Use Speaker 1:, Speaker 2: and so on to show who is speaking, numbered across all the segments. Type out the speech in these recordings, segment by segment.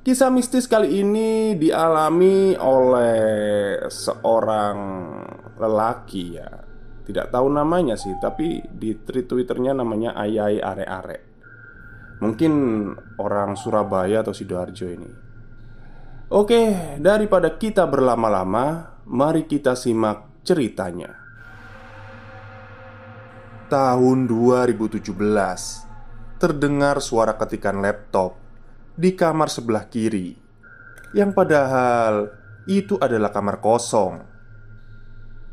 Speaker 1: Kisah mistis kali ini dialami oleh seorang lelaki ya. Tidak tahu namanya sih Tapi di tweet twitternya namanya Ayai Are Are Mungkin orang Surabaya atau Sidoarjo ini. Oke, daripada kita berlama-lama Mari kita simak ceritanya. Tahun 2017 Terdengar suara ketikan laptop di kamar sebelah kiri, yang padahal itu adalah kamar kosong.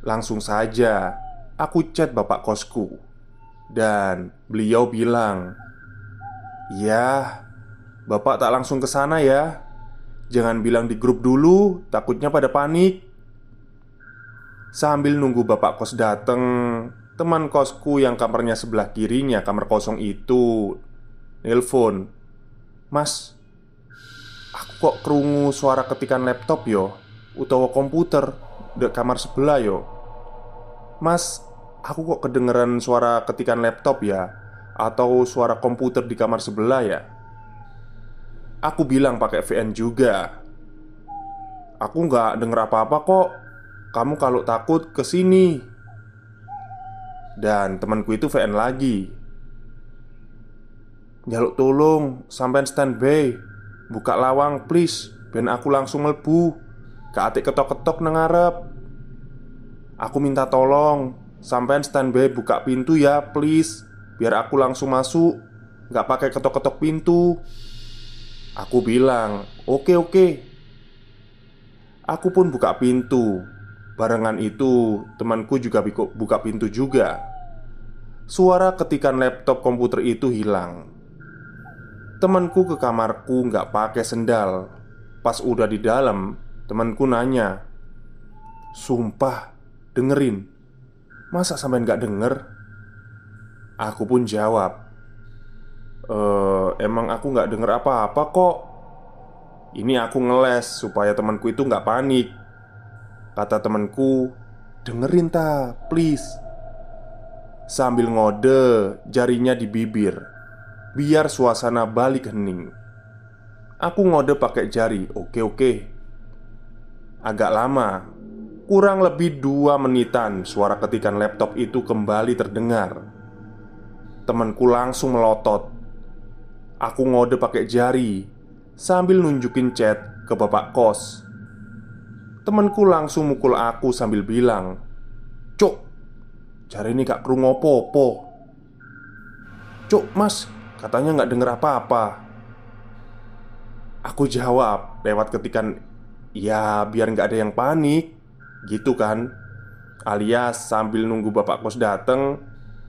Speaker 1: Langsung saja aku chat bapak kosku, dan beliau bilang, "Ya, bapak tak langsung ke sana ya. Jangan bilang di grup dulu, takutnya pada panik." Sambil nunggu bapak kos dateng, teman kosku yang kamarnya sebelah kirinya kamar kosong itu nelpon Mas, kok kerungu suara ketikan laptop yo? Utawa komputer di kamar sebelah yo? Mas, aku kok kedengeran suara ketikan laptop ya? Atau suara komputer di kamar sebelah ya? Aku bilang pakai VN juga. Aku nggak denger apa-apa kok. Kamu kalau takut ke sini Dan temanku itu VN lagi. Jaluk tolong, sampean standby Buka lawang please. Ben aku langsung melbu Keatik ketok-ketok nang Aku minta tolong. Sampean standby buka pintu ya please. Biar aku langsung masuk. Gak pakai ketok-ketok pintu. Aku bilang Oke oke. Aku pun buka pintu. Barengan itu temanku juga buka pintu juga. Suara ketikan laptop komputer itu hilang Temanku ke kamarku nggak pakai sendal. Pas udah di dalam Temanku nanya Sumpah Dengerin Masa sampai nggak denger? Aku pun jawab e, Emang aku nggak denger apa-apa kok. Ini aku ngeles Supaya temanku itu nggak panik. Kata temanku Dengerin ta, please. Sambil ngode Jarinya di bibir Biar suasana balik hening Aku ngode pakai jari Oke oke. Agak lama Kurang lebih dua menitan Suara ketikan laptop itu kembali terdengar. Temanku langsung melotot. Aku ngode pakai jari Sambil nunjukin chat ke bapak kos. Temanku langsung mukul aku sambil bilang Cuk Jari ini gak kru ngopo-opo Cuk mas Katanya nggak denger apa-apa. Aku jawab lewat ketikan Ya biar nggak ada yang panik. Gitu kan. Alias sambil nunggu bapak kos dateng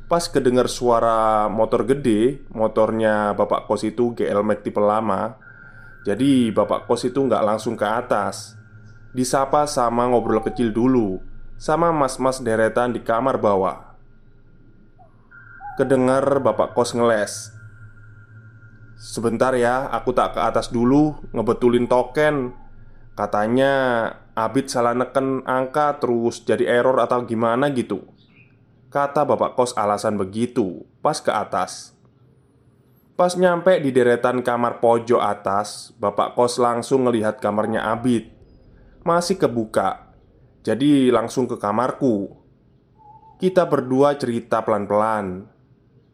Speaker 1: Pas kedengar suara motor gede Motornya bapak kos itu GL Max tipe lama Jadi bapak kos itu nggak langsung ke atas. Disapa sama ngobrol kecil dulu Sama mas-mas deretan di kamar bawah Kedengar bapak kos ngeles Sebentar ya, aku tak ke atas dulu ngebetulin token. Katanya Abid salah neken angka terus jadi error atau gimana gitu. Kata bapak kos alasan begitu pas ke atas. Pas nyampe di deretan kamar pojok atas, bapak kos langsung ngelihat kamarnya Abid. Masih kebuka. Jadi langsung ke kamarku. Kita berdua cerita pelan-pelan.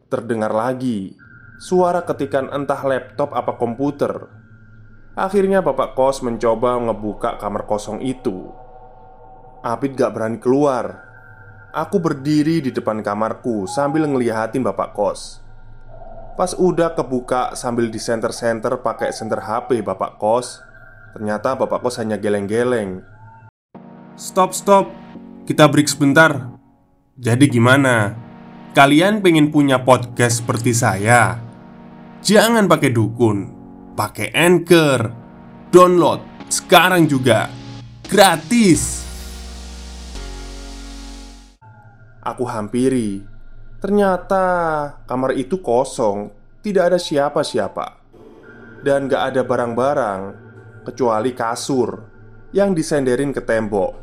Speaker 1: Terdengar lagi suara ketikan entah laptop apa komputer. Akhirnya bapak kos mencoba ngebuka kamar kosong itu. Abid gak berani keluar. Aku berdiri di depan kamarku sambil ngeliatin bapak kos. Pas udah kebuka sambil di center-center pakai center HP bapak kos, ternyata bapak kos hanya geleng-geleng.
Speaker 2: Stop, stop. Kita break sebentar. Jadi gimana? Kalian pengen punya podcast seperti saya? Jangan pakai dukun, pakai Anchor. Download sekarang juga. Gratis.
Speaker 1: Aku hampiri. Ternyata kamar itu kosong, tidak ada siapa-siapa, dan gak ada barang-barang kecuali kasur yang disenderin ke tembok.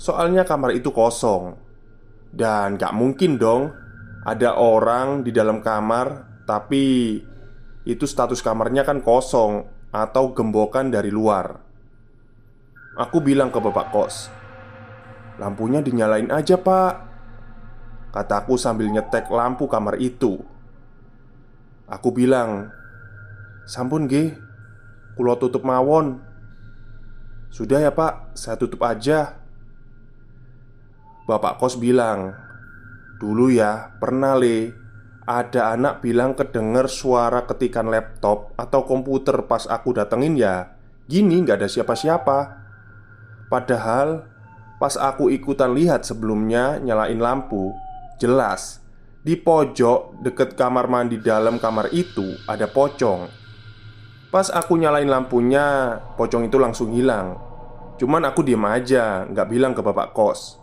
Speaker 1: Soalnya kamar itu kosong, dan gak mungkin dong ada orang di dalam kamar, tapi itu status kamarnya kan kosong atau gembokan dari luar. Aku bilang ke bapak kos, lampunya dinyalain aja, Pak. Kataku sambil nyetek lampu kamar itu Aku bilang Sampun ge Kulo tutup mawon Sudah ya pak, saya tutup aja Bapak kos bilang Dulu ya, pernah le Ada anak bilang kedenger suara ketikan laptop atau komputer pas aku datengin ya Gini nggak ada siapa-siapa Padahal pas aku ikutan lihat sebelumnya nyalain lampu Jelas, di pojok deket kamar mandi dalam kamar itu ada pocong. Pas aku nyalain lampunya, pocong itu langsung hilang. Cuman aku diem aja, nggak bilang ke bapak kos.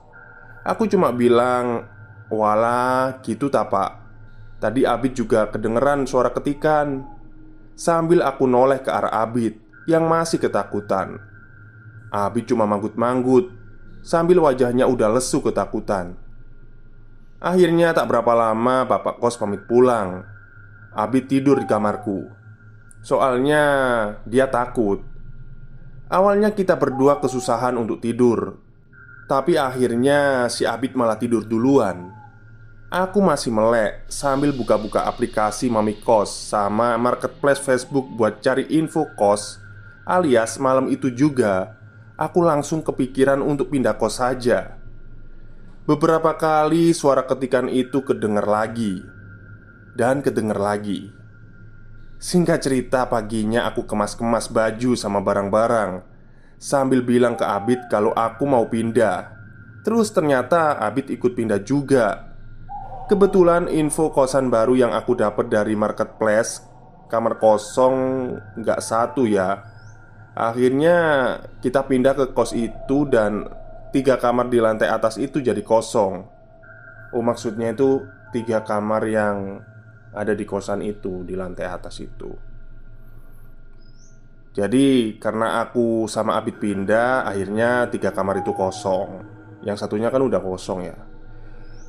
Speaker 1: Aku cuma bilang, "Wala, gitu tak pak." Tadi Abid juga kedengeran suara ketikan. Sambil aku noleh ke arah Abid yang masih ketakutan. Abid cuma manggut-manggut sambil wajahnya udah lesu ketakutan. Akhirnya tak berapa lama bapak kos pamit pulang Abid tidur di kamarku Soalnya dia takut Awalnya kita berdua kesusahan untuk tidur Tapi akhirnya si Abid malah tidur duluan Aku masih melek sambil buka-buka aplikasi Mami Kos Sama marketplace Facebook buat cari info kos Alias malam itu juga. Aku langsung kepikiran untuk pindah kos saja. Beberapa kali suara ketikan itu kedengar lagi Dan kedengar lagi. Singkat cerita paginya aku kemas-kemas baju sama barang-barang Sambil bilang ke Abid kalau aku mau pindah. Terus ternyata Abid ikut pindah juga Kebetulan info kosan baru yang aku dapat dari marketplace Kamar kosong nggak satu ya Akhirnya kita pindah ke kos itu dan tiga kamar di lantai atas itu jadi kosong. Oh, maksudnya itu tiga kamar yang ada di kosan itu di lantai atas itu. Jadi, karena aku sama Abid pindah, akhirnya tiga kamar itu kosong. Yang satunya kan udah kosong ya.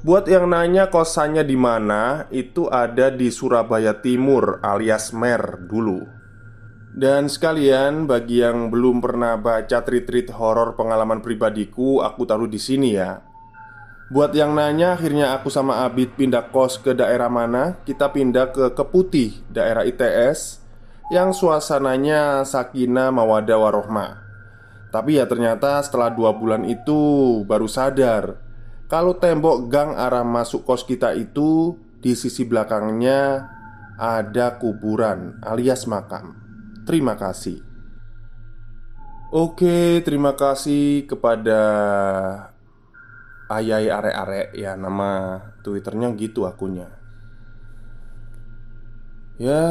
Speaker 1: Buat yang nanya kosannya di mana, itu ada di Surabaya Timur alias Mer dulu. Dan sekalian bagi yang belum pernah baca treat-treat horor pengalaman pribadiku, aku taruh di sini ya. Buat yang nanya, akhirnya aku sama Abid pindah kos ke daerah mana? Kita pindah ke Keputih, daerah ITS Yang suasananya sakinah mawadah warohmah Tapi ya ternyata setelah dua bulan itu baru sadar Kalau tembok gang arah masuk kos kita itu Di sisi belakangnya ada kuburan alias makam Terima kasih. Oke, terima kasih kepada Ayai Are-Are ya nama Twitternya gitu akunnya. Ya,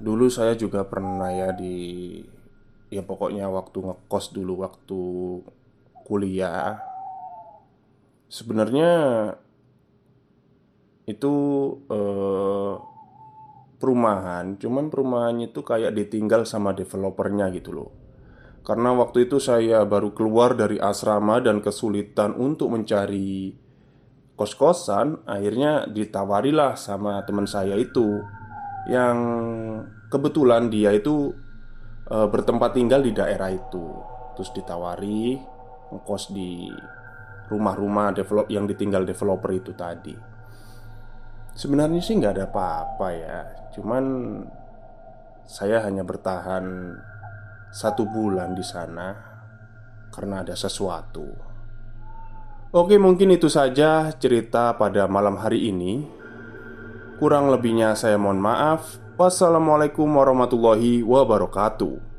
Speaker 1: dulu saya juga pernah ya di ya pokoknya waktu ngekos dulu waktu kuliah. Sebenarnya itu eh, perumahan, cuman perumahannya itu kayak ditinggal sama developernya gitu loh. Karena waktu itu saya baru keluar dari asrama dan kesulitan untuk mencari kos-kosan, akhirnya ditawarilah sama teman saya itu yang kebetulan dia itu e, bertempat tinggal di daerah itu. Terus ditawari ngekos di rumah-rumah develop yang ditinggal developer itu tadi. Sebenarnya sih nggak ada apa-apa ya, cuman saya hanya bertahan satu bulan di sana karena ada sesuatu. Oke, mungkin itu saja cerita pada malam hari ini. Kurang lebihnya, saya mohon maaf. Wassalamualaikum warahmatullahi wabarakatuh.